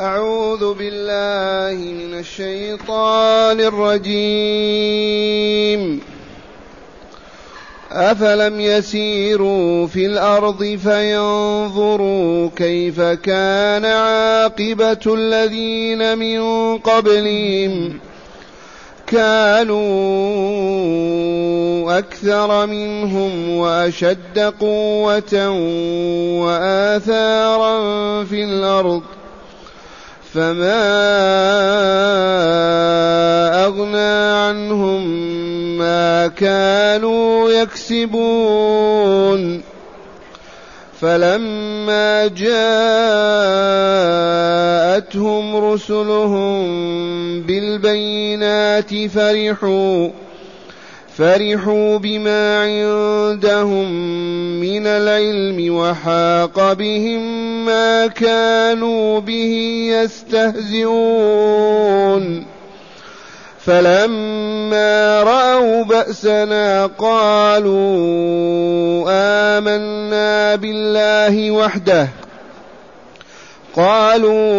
أعوذ بالله من الشيطان الرجيم. أفلم يسيروا في الأرض فينظروا كيف كان عاقبة الذين من قبلهم؟ كانوا أكثر منهم وأشد قوة وآثارا في الأرض. فما أغنى عنهم ما كانوا يكسبون فلما جاءتهم رسلهم بالبينات فرحوا فرحوا بما عندهم من العلم وحاق بهم ما كانوا به يستهزئون فلما رأوا بأسنا قالوا آمنا بالله وحده قالوا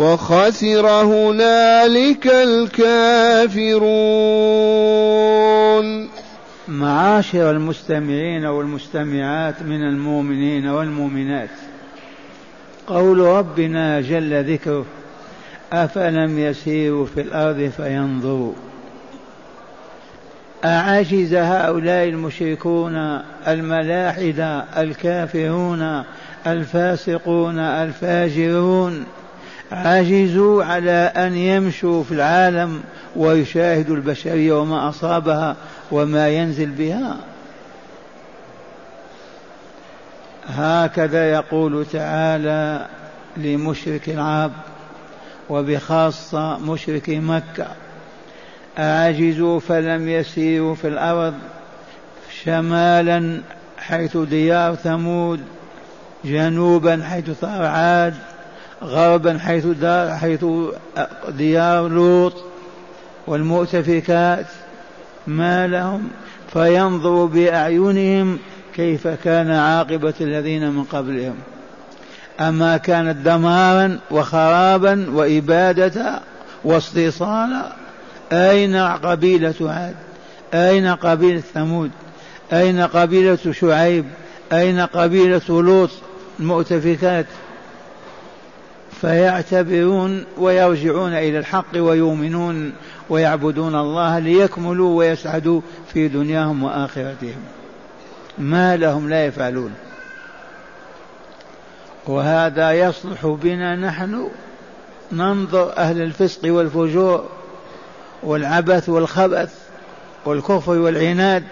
وخسر هنالك الكافرون. معاشر المستمعين والمستمعات من المؤمنين والمؤمنات قول ربنا جل ذكره أفلم يسيروا في الأرض فينظروا. أعجز هؤلاء المشركون الملاحدة الكافرون الفاسقون الفاجرون عجزوا على أن يمشوا في العالم ويشاهدوا البشرية وما أصابها وما ينزل بها. هكذا يقول تعالى لمشرك العرب وبخاصة مشرك مكة أعجزوا فلم يسيروا في الأرض شمالا حيث ديار ثمود جنوبا حيث ثار عاد غربا حيث دار حيث ديار لوط والمؤتفكات ما لهم فينظروا بأعينهم كيف كان عاقبة الذين من قبلهم. أما كانت دمارا وخرابا وإبادة واستيصالا أين قبيلة عاد؟ أين قبيلة ثمود؟ أين قبيلة شعيب؟ أين قبيلة لوط؟ المؤتفكات فيعتبرون ويرجعون إلى الحق ويؤمنون ويعبدون الله ليكملوا ويسعدوا في دنياهم وآخرتهم. ما لهم لا يفعلون. وهذا يصلح بنا نحن. ننظر أهل الفسق والفجور والعبث والخبث والكفر والعناد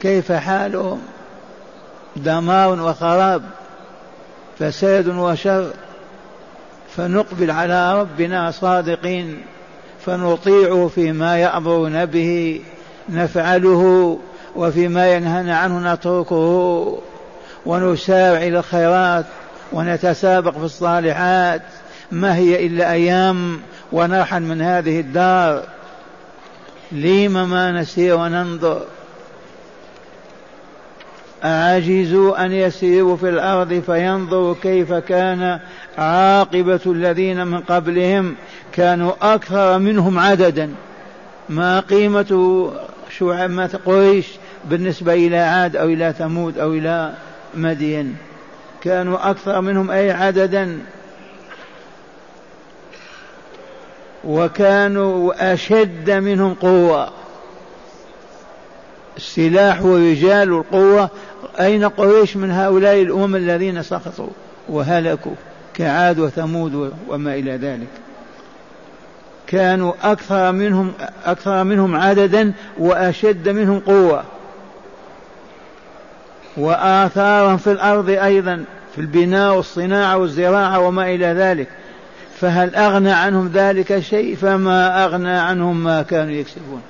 كيف حالهم؟ دمار وخراب فساد وشر. فنقبل على ربنا صادقين فنطيعه فيما يأمرنا به نفعله وفيما ينهانا عنه نتركه ونسارع إلى الخيرات ونتسابق في الصالحات. ما هي إلا أيام ونرحل من هذه الدار. لم ما نسير وننظر. أعجزوا أن يسيروا في الأرض فينظروا كيف كان عاقبة الذين من قبلهم كانوا أكثر منهم عددا. ما قيمة شعبة قريش بالنسبة إلى عاد أو إلى ثمود أو إلى مدين. كانوا أكثر منهم أي عددا. وكانوا أشد منهم قوة. السلاح ورجال القوة. أين قريش من هؤلاء الأمم الذين سقطوا وهلكوا؟ كعاد وثمود وما إلى ذلك. كانوا أكثر منهم أكثر منهم عددا وأشد منهم قوة. وآثارا في الأرض أيضا في البناء والصناعة والزراعة وما إلى ذلك. فهل أغنى عنهم ذلك شيء؟ فما أغنى عنهم ما كانوا يكسبون.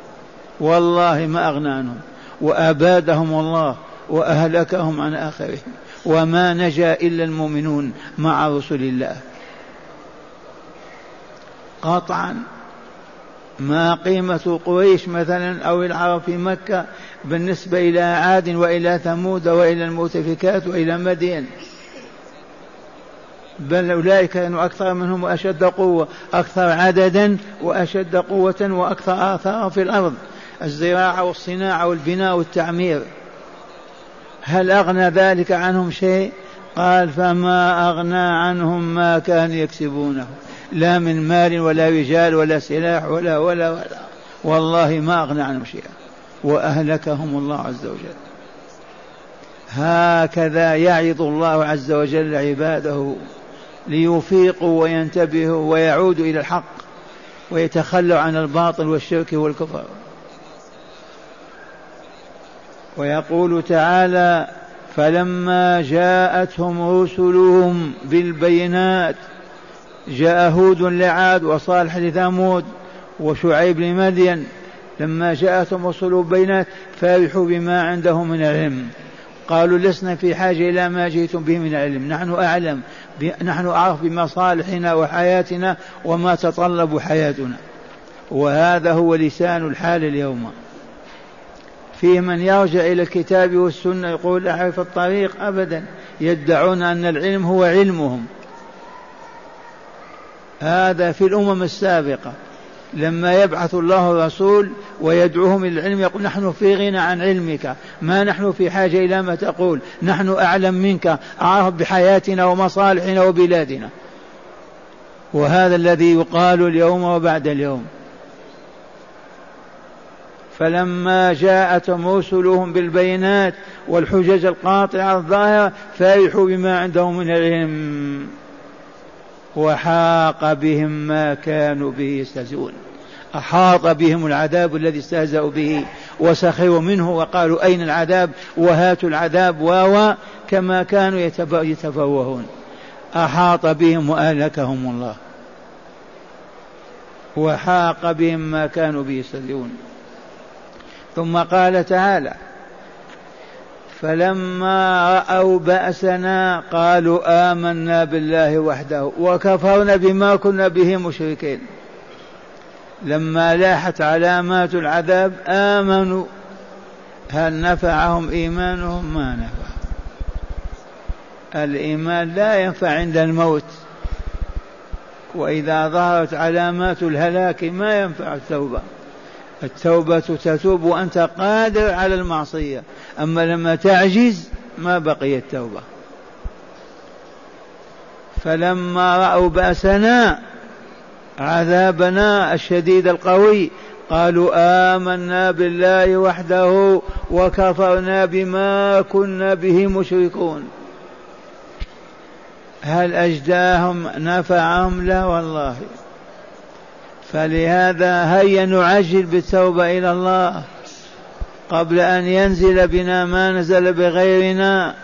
والله ما أغنى عنهم. وأبادهم الله وأهلكهم عن آخرهم. وما نجا إلا المؤمنون مع رسل الله. قطعا ما قيمة قريش مثلا أو العرب في مكة بالنسبة إلى عاد وإلى ثمود وإلى المؤتفكات وإلى مدين. بل أولئك كانوا أكثر منهم وأشد قوة أكثر عددا وأشد قوة وأكثر آثارا في الأرض. الزراعة والصناعة والبناء والتعمير. هل أغنى ذلك عنهم شيء؟ قال فما أغنى عنهم ما كانوا يكسبونه. لا من مال ولا رجال ولا سلاح ولا ولا ولا. والله ما أغنى عنهم شيئا. وأهلكهم الله عز وجل. هكذا يعظ الله عز وجل عباده ليفيقوا وينتبهوا ويعودوا إلى الحق ويتخلوا عن الباطل والشرك والكفر. ويقول تعالى فلما جاءتهم رسلهم بالبينات جاء هود لعاد وصالح لثمود وشعيب لمدين. لما جاءتهم رسل بالبينات فرحوا بما عندهم من العلم. قالوا لسنا في حاجة إلى ما جئتم به من العلم. نحن أعلم نحن أعرف بمصالحنا وحياتنا وما تطلب حياتنا. وهذا هو لسان الحال اليوم. فيه من يرجع إلى الكتاب والسنة يقول أعرف الطريق أبدا يدعون أن العلم هو علمهم. هذا في الأمم السابقة. لما يبعث الله الرسول ويدعوهم إلى العلم يقول نحن في غنى عن علمك ما نحن في حاجة إلى ما تقول نحن أعلم منك أعرف بحياتنا ومصالحنا وبلادنا. وهذا الذي يقال اليوم وبعد اليوم. فلما جاءتهم رسلهم بالبينات والحجج القاطعة الظاهرة فرحوا بما عندهم من العلم وحاق بهم ما كانوا به يستهزئون. أحاط بهم العذاب الذي استهزأوا به وسخروا منه وقالوا أين العذاب؟ وهاتوا العذاب و كما كانوا يتفوهون. أحاط بهم وأهلكهم الله. وحاق بهم ما كانوا به يستهزئون. ثم قال تعالى فلما رأوا بأسنا قالوا آمنا بالله وحده وكفرنا بما كنا به مشركين. لما لاحت علامات العذاب آمنوا هل نفعهم إيمانهم؟ ما نفع. الإيمان لا ينفع عند الموت وإذا ظهرت علامات الهلاك ما ينفع التوبة. التوبة تتوب وأنت قادر على المعصية. أما لما تعجز ما بقي التوبة. فلما رأوا بأسنا عذابنا الشديد القوي قالوا آمنا بالله وحده وكفرنا بما كنا به مشركون. هل أجداهم نفعهم؟ لا والله. فلهذا هيا نعجل بالتوبة إلى الله. قبل أن ينزل بنا ما نزل بغيرنا.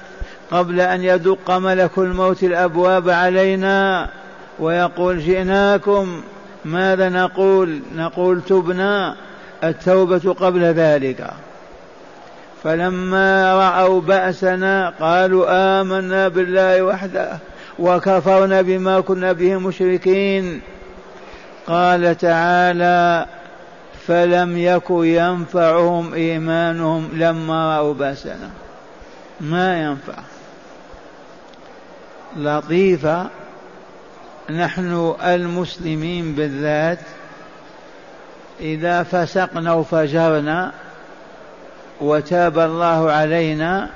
قبل أن يدق ملك الموت الأبواب علينا. ويقول جئناكم. ماذا نقول؟ نقول تبنا. التوبة قبل ذلك. فلما رأوا بأسنا قالوا آمنا بالله وحده. وكفرنا بما كنا به مشركين. قال تعالى فلم يك ينفعهم إيمانهم لما رأوا بأسنا. ما ينفع. لطيفة. نحن المسلمين بالذات إذا فسقنا وفجرنا وتاب الله علينا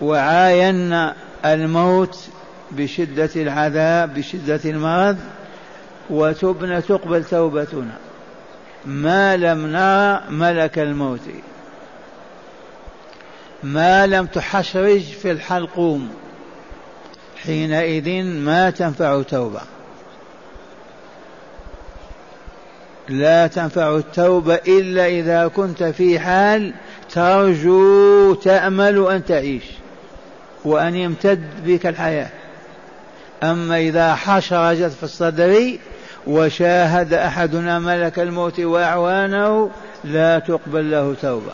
وعاينا الموت بشدة العذاب بشدة المرض وتبنى تقبل توبتنا. ما لم نرى ملك الموت. ما لم تحشرج في الحلقوم. حينئذ ما تنفع توبه لا تنفع التوبة إلا إذا كنت في حال ترجو تأمل أن تعيش وأن يمتد بك الحياة. أما إذا حشرجت في الصدر وشاهد أحدنا ملك الموت وأعوانه لا تقبل له توبة.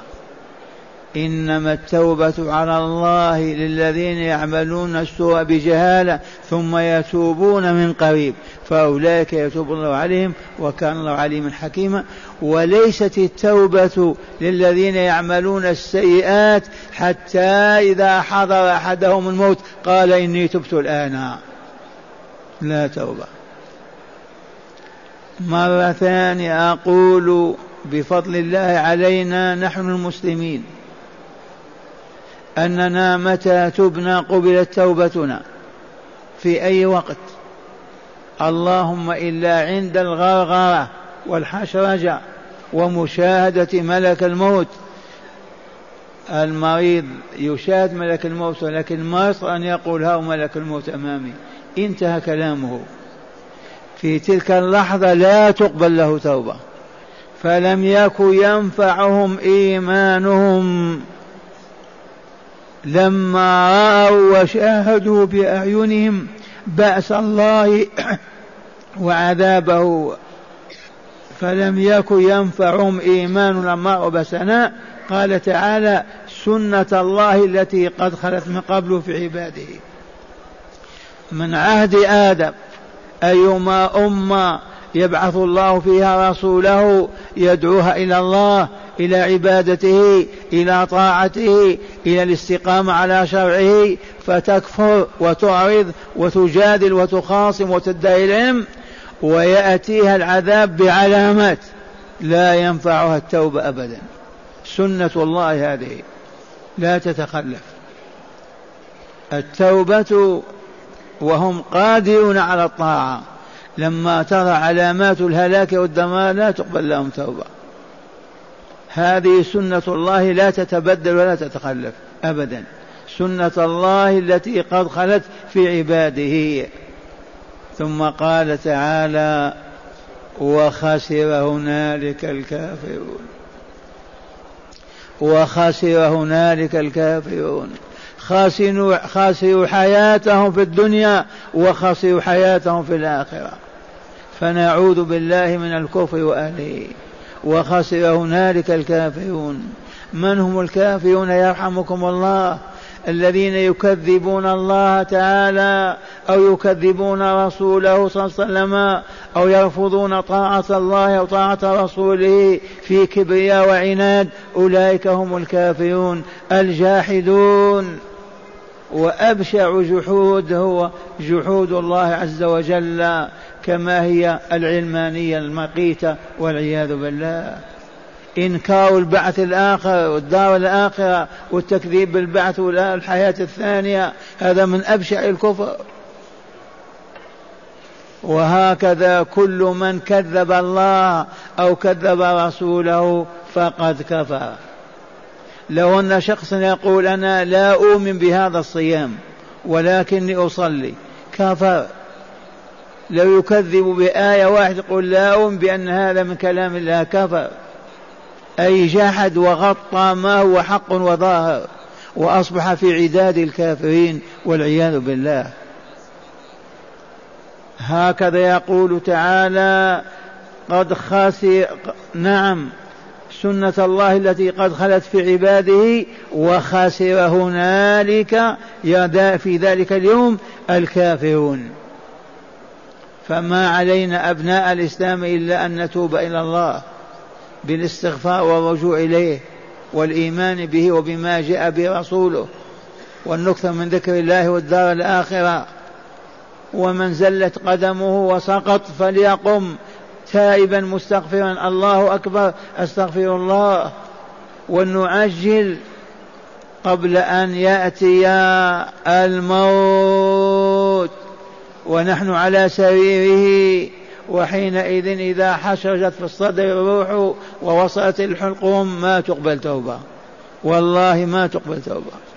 إنما التوبة على الله للذين يعملون السوء بجهالة ثم يتوبون من قريب فأولئك يتوب الله عليهم وكان الله عليما حكيما. وليست التوبة للذين يعملون السيئات حتى إذا حضر أحدهم الموت قال إني تبت الآن. لا توبة. مرة ثانية أقول بفضل الله علينا نحن المسلمين أننا متى تبنا قبلت توبتنا؟ في أي وقت؟ اللهم إلا عند الغرغرة والحشرجة ومشاهدة ملك الموت. المريض يشاهد ملك الموت ولكن ما أن يقول ها ملك الموت أمامي. انتهى كلامه. في تلك اللحظة لا تقبل له توبة. فلم يكن ينفعهم إيمانهم. لما رأوا وشاهدوا بأعينهم بأس الله وعذابه. فلم يكن ينفعهم إيمان لما رأوا بأسنا قال تعالى سنة الله التي قد خلت من قبل في عباده. من عهد آدم أيما أمة يبعث الله فيها رسوله يدعوها إلى الله إلى عبادته إلى طاعته إلى الاستقامة على شرعه فتكفر وتعرض وتجادل وتخاصم وتدعي العلم ويأتيها العذاب بعلامات لا ينفعها التوبة أبدا. سنة الله هذه لا تتخلف. التوبة وهم قادرون على الطاعة. لما ترى علامات الهلاك والدمار لا تقبل لهم توبة. هذه سنة الله لا تتبدل ولا تتخلف أبدا. سنة الله التي قد خلت في عباده. ثم قال تعالى وخسر هنالك الكافرون وخسر هنالك الكافرون. خاسروا خاسروا حياتهم في الدنيا وخسروا حياتهم في الآخرة. فنعوذ بالله من الكفر وأهله. وخسر هنالك الكافرون. من هم الكافرون يرحمكم الله؟ الذين يكذبون الله تعالى أو يكذبون رسوله صلى الله عليه وسلم أو يرفضون طاعة الله أو طاعة رسوله في كبرياء وعناد. أولئك هم الكافرون الجاحدون. وأبشع جحود هو جحود الله عز وجل كما هي العلمانية المقيتة والعياذ بالله. إنكار البعث الآخر والدار الآخرة والتكذيب بالبعث والحياة الثانية هذا من أبشع الكفر. وهكذا كل من كذب الله أو كذب رسوله فقد كفر. لو أن شخص يقول أنا لا أؤمن بهذا الصيام ولكني أصلي كفر لو يكذب بآية واحدة يقول لا أؤمن بأن هذا من كلام الله؟ كفر أي جحد وغطى ما هو حق وظاهر وأصبح في عداد الكافرين والعياذ بالله. هكذا يقول تعالى قد خسر نعم سنة الله التي قد خلت في عباده وخسر هنالك في ذلك اليوم الكافرون. فما علينا أبناء الإسلام إلا أن نتوب إلى الله بالاستغفار والرجوع إليه والإيمان به وبما جاء به رسوله والنكثر من ذكر الله والدار الآخرة. ومن زلت قدمه وسقط فليقم. تائبا مستغفرا. الله أكبر. أستغفر الله ونعجل قبل أن يأتي الموت. ونحن على سريره. وحينئذ إذا حشرت في الصدر الروح ووصلت الحلقوم ما تقبل توبة. والله ما تقبل توبة.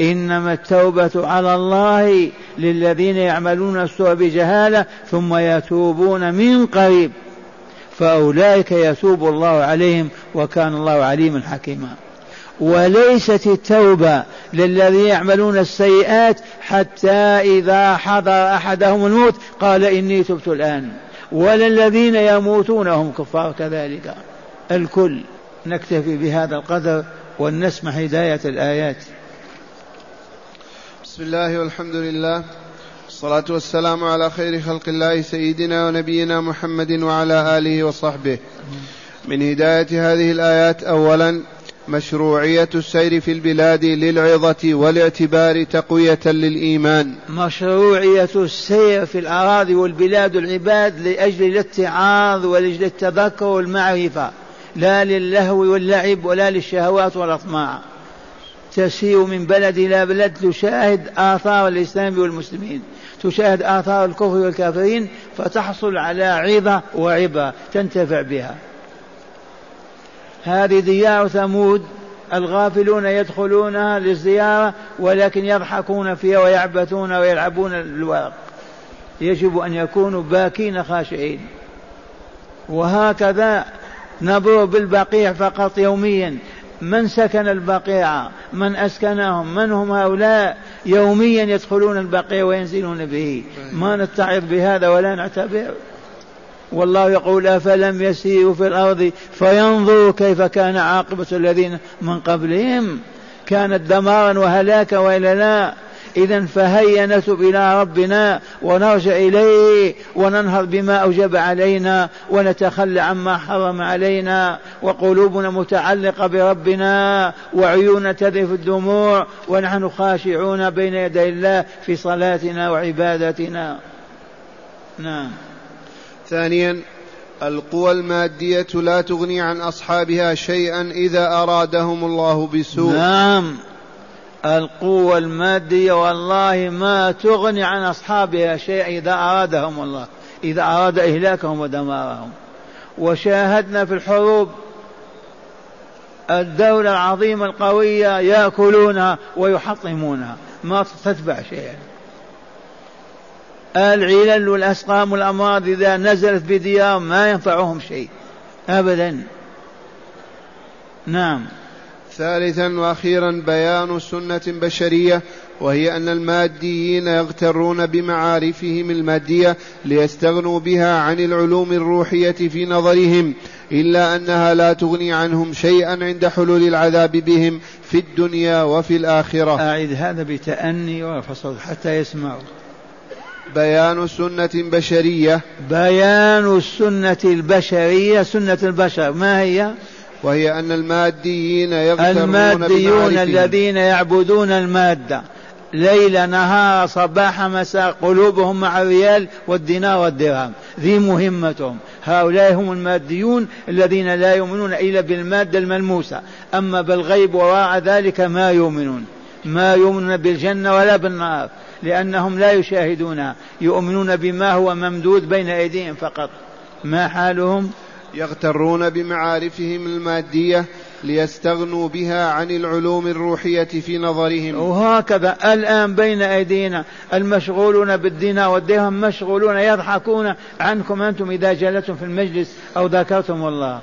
إنما التوبة على الله للذين يعملون السوء بجهالة ثم يتوبون من قريب. فأولئك يتوب الله عليهم وكان الله عليما حكيما. وليست التوبة للذين يعملون السيئات حتى إذا حضر أحدهم الموت قال إني تبت الآن. ولا الذين يموتون هم كفار كذلك. الكل نكتفي بهذا القدر ولنسمع هداية الآيات. بسم الله والحمد لله. والصلاة والسلام على خير خلق الله سيدنا ونبينا محمد وعلى آله وصحبه. من هداية هذه الآيات أولا مشروعية السير في البلاد للعظة والاعتبار تقوية للإيمان. مشروعية السير في الأراضي والبلاد والعباد لأجل الاتعاظ ولأجل التذكر والمعرفة. لا للهو واللعب ولا للشهوات والأطماع. تسير من بلد إلى بلد تشاهد آثار الإسلام والمسلمين تشاهد آثار الكفر والكافرين فتحصل على عظة وعبرة تنتفع بها. هذه ديار ثمود الغافلون يدخلونها للزيارة ولكن يضحكون فيها ويعبثون ويلعبون الورق يجب أن يكونوا باكين خاشعين. وهكذا نبر بالبقيع فقط يوميا. من سكن البقيع؟ من أسكنهم؟ من هم هؤلاء؟ يوميا يدخلون البقيع وينزلون به. ما نتعظ بهذا ولا نعتبر. والله يقول أفلم يسيروا في الأرض فينظروا كيف كان عاقبة الذين من قبلهم؟ كانت دمارا وهلاكا وإلا لا. إذا فهيا نتب إلى ربنا ونرجع إليه وننهض بما أوجب علينا ونتخلى عما حرم علينا وقلوبنا متعلقة بربنا وعيوننا تذف الدموع ونحن خاشعون بين يدي الله في صلاتنا وعبادتنا نعم. ثانيا القوى المادية لا تغني عن أصحابها شيئا إذا أرادهم الله بسوء. نعم. القوة المادية والله ما تغني عن أصحابها شيئا إذا أرادهم الله إذا أراد إهلاكهم ودمارهم. وشاهدنا في الحروب الدولة العظيمة القوية يأكلونها ويحطمونها. ما تتبع شيئا. العلل والأسقام والأمراض إذا نزلت بديار ما ينفعهم شيء. أبدا. نعم. ثالثا وأخيرا بيان سنة بشرية وهي أن الماديين يغترون بمعارفهم المادية ليستغنوا بها عن العلوم الروحية في نظرهم إلا أنها لا تغني عنهم شيئا عند حلول العذاب بهم في الدنيا وفي الآخرة. اعد هذا بتأني وفصل حتى يسمعوا. بيان سنة بشرية. بيان السنة البشرية سنة البشر. ما هي؟ وهي أن الماديين يغترون الماديون الذين يعبدون المادة ليل نهار صباح مساء قلوبهم مع الريال والدينار والدرهم. ذي مهمتهم. هؤلاء هم الماديون الذين لا يؤمنون إلا بالمادة الملموسة. أما بالغيب وراء ذلك ما يؤمنون. ما يؤمنون بالجنة ولا بالنار لأنهم لا يشاهدونها. يؤمنون بما هو ممدود بين أيديهم فقط. ما حالهم؟ يغترون بمعارفهم المادية ليستغنوا بها عن العلوم الروحية في نظرهم. وهكذا الآن بين أيدينا المشغولون بالدين والدرهم مشغولون يضحكون عنكم أنتم إذا جلستم في المجلس أو ذكرتم الله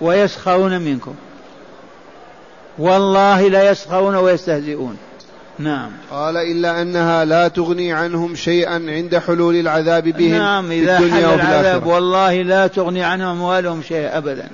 ويسخرون منكم. والله لا يسخرون ويستهزئون. نعم. قال إلا أنها لا تغني عنهم شيئا عند حلول العذاب بهم نعم إذا في الدنيا حل العذاب والله لا تغني عنهم أموالهم شيئا أبدا.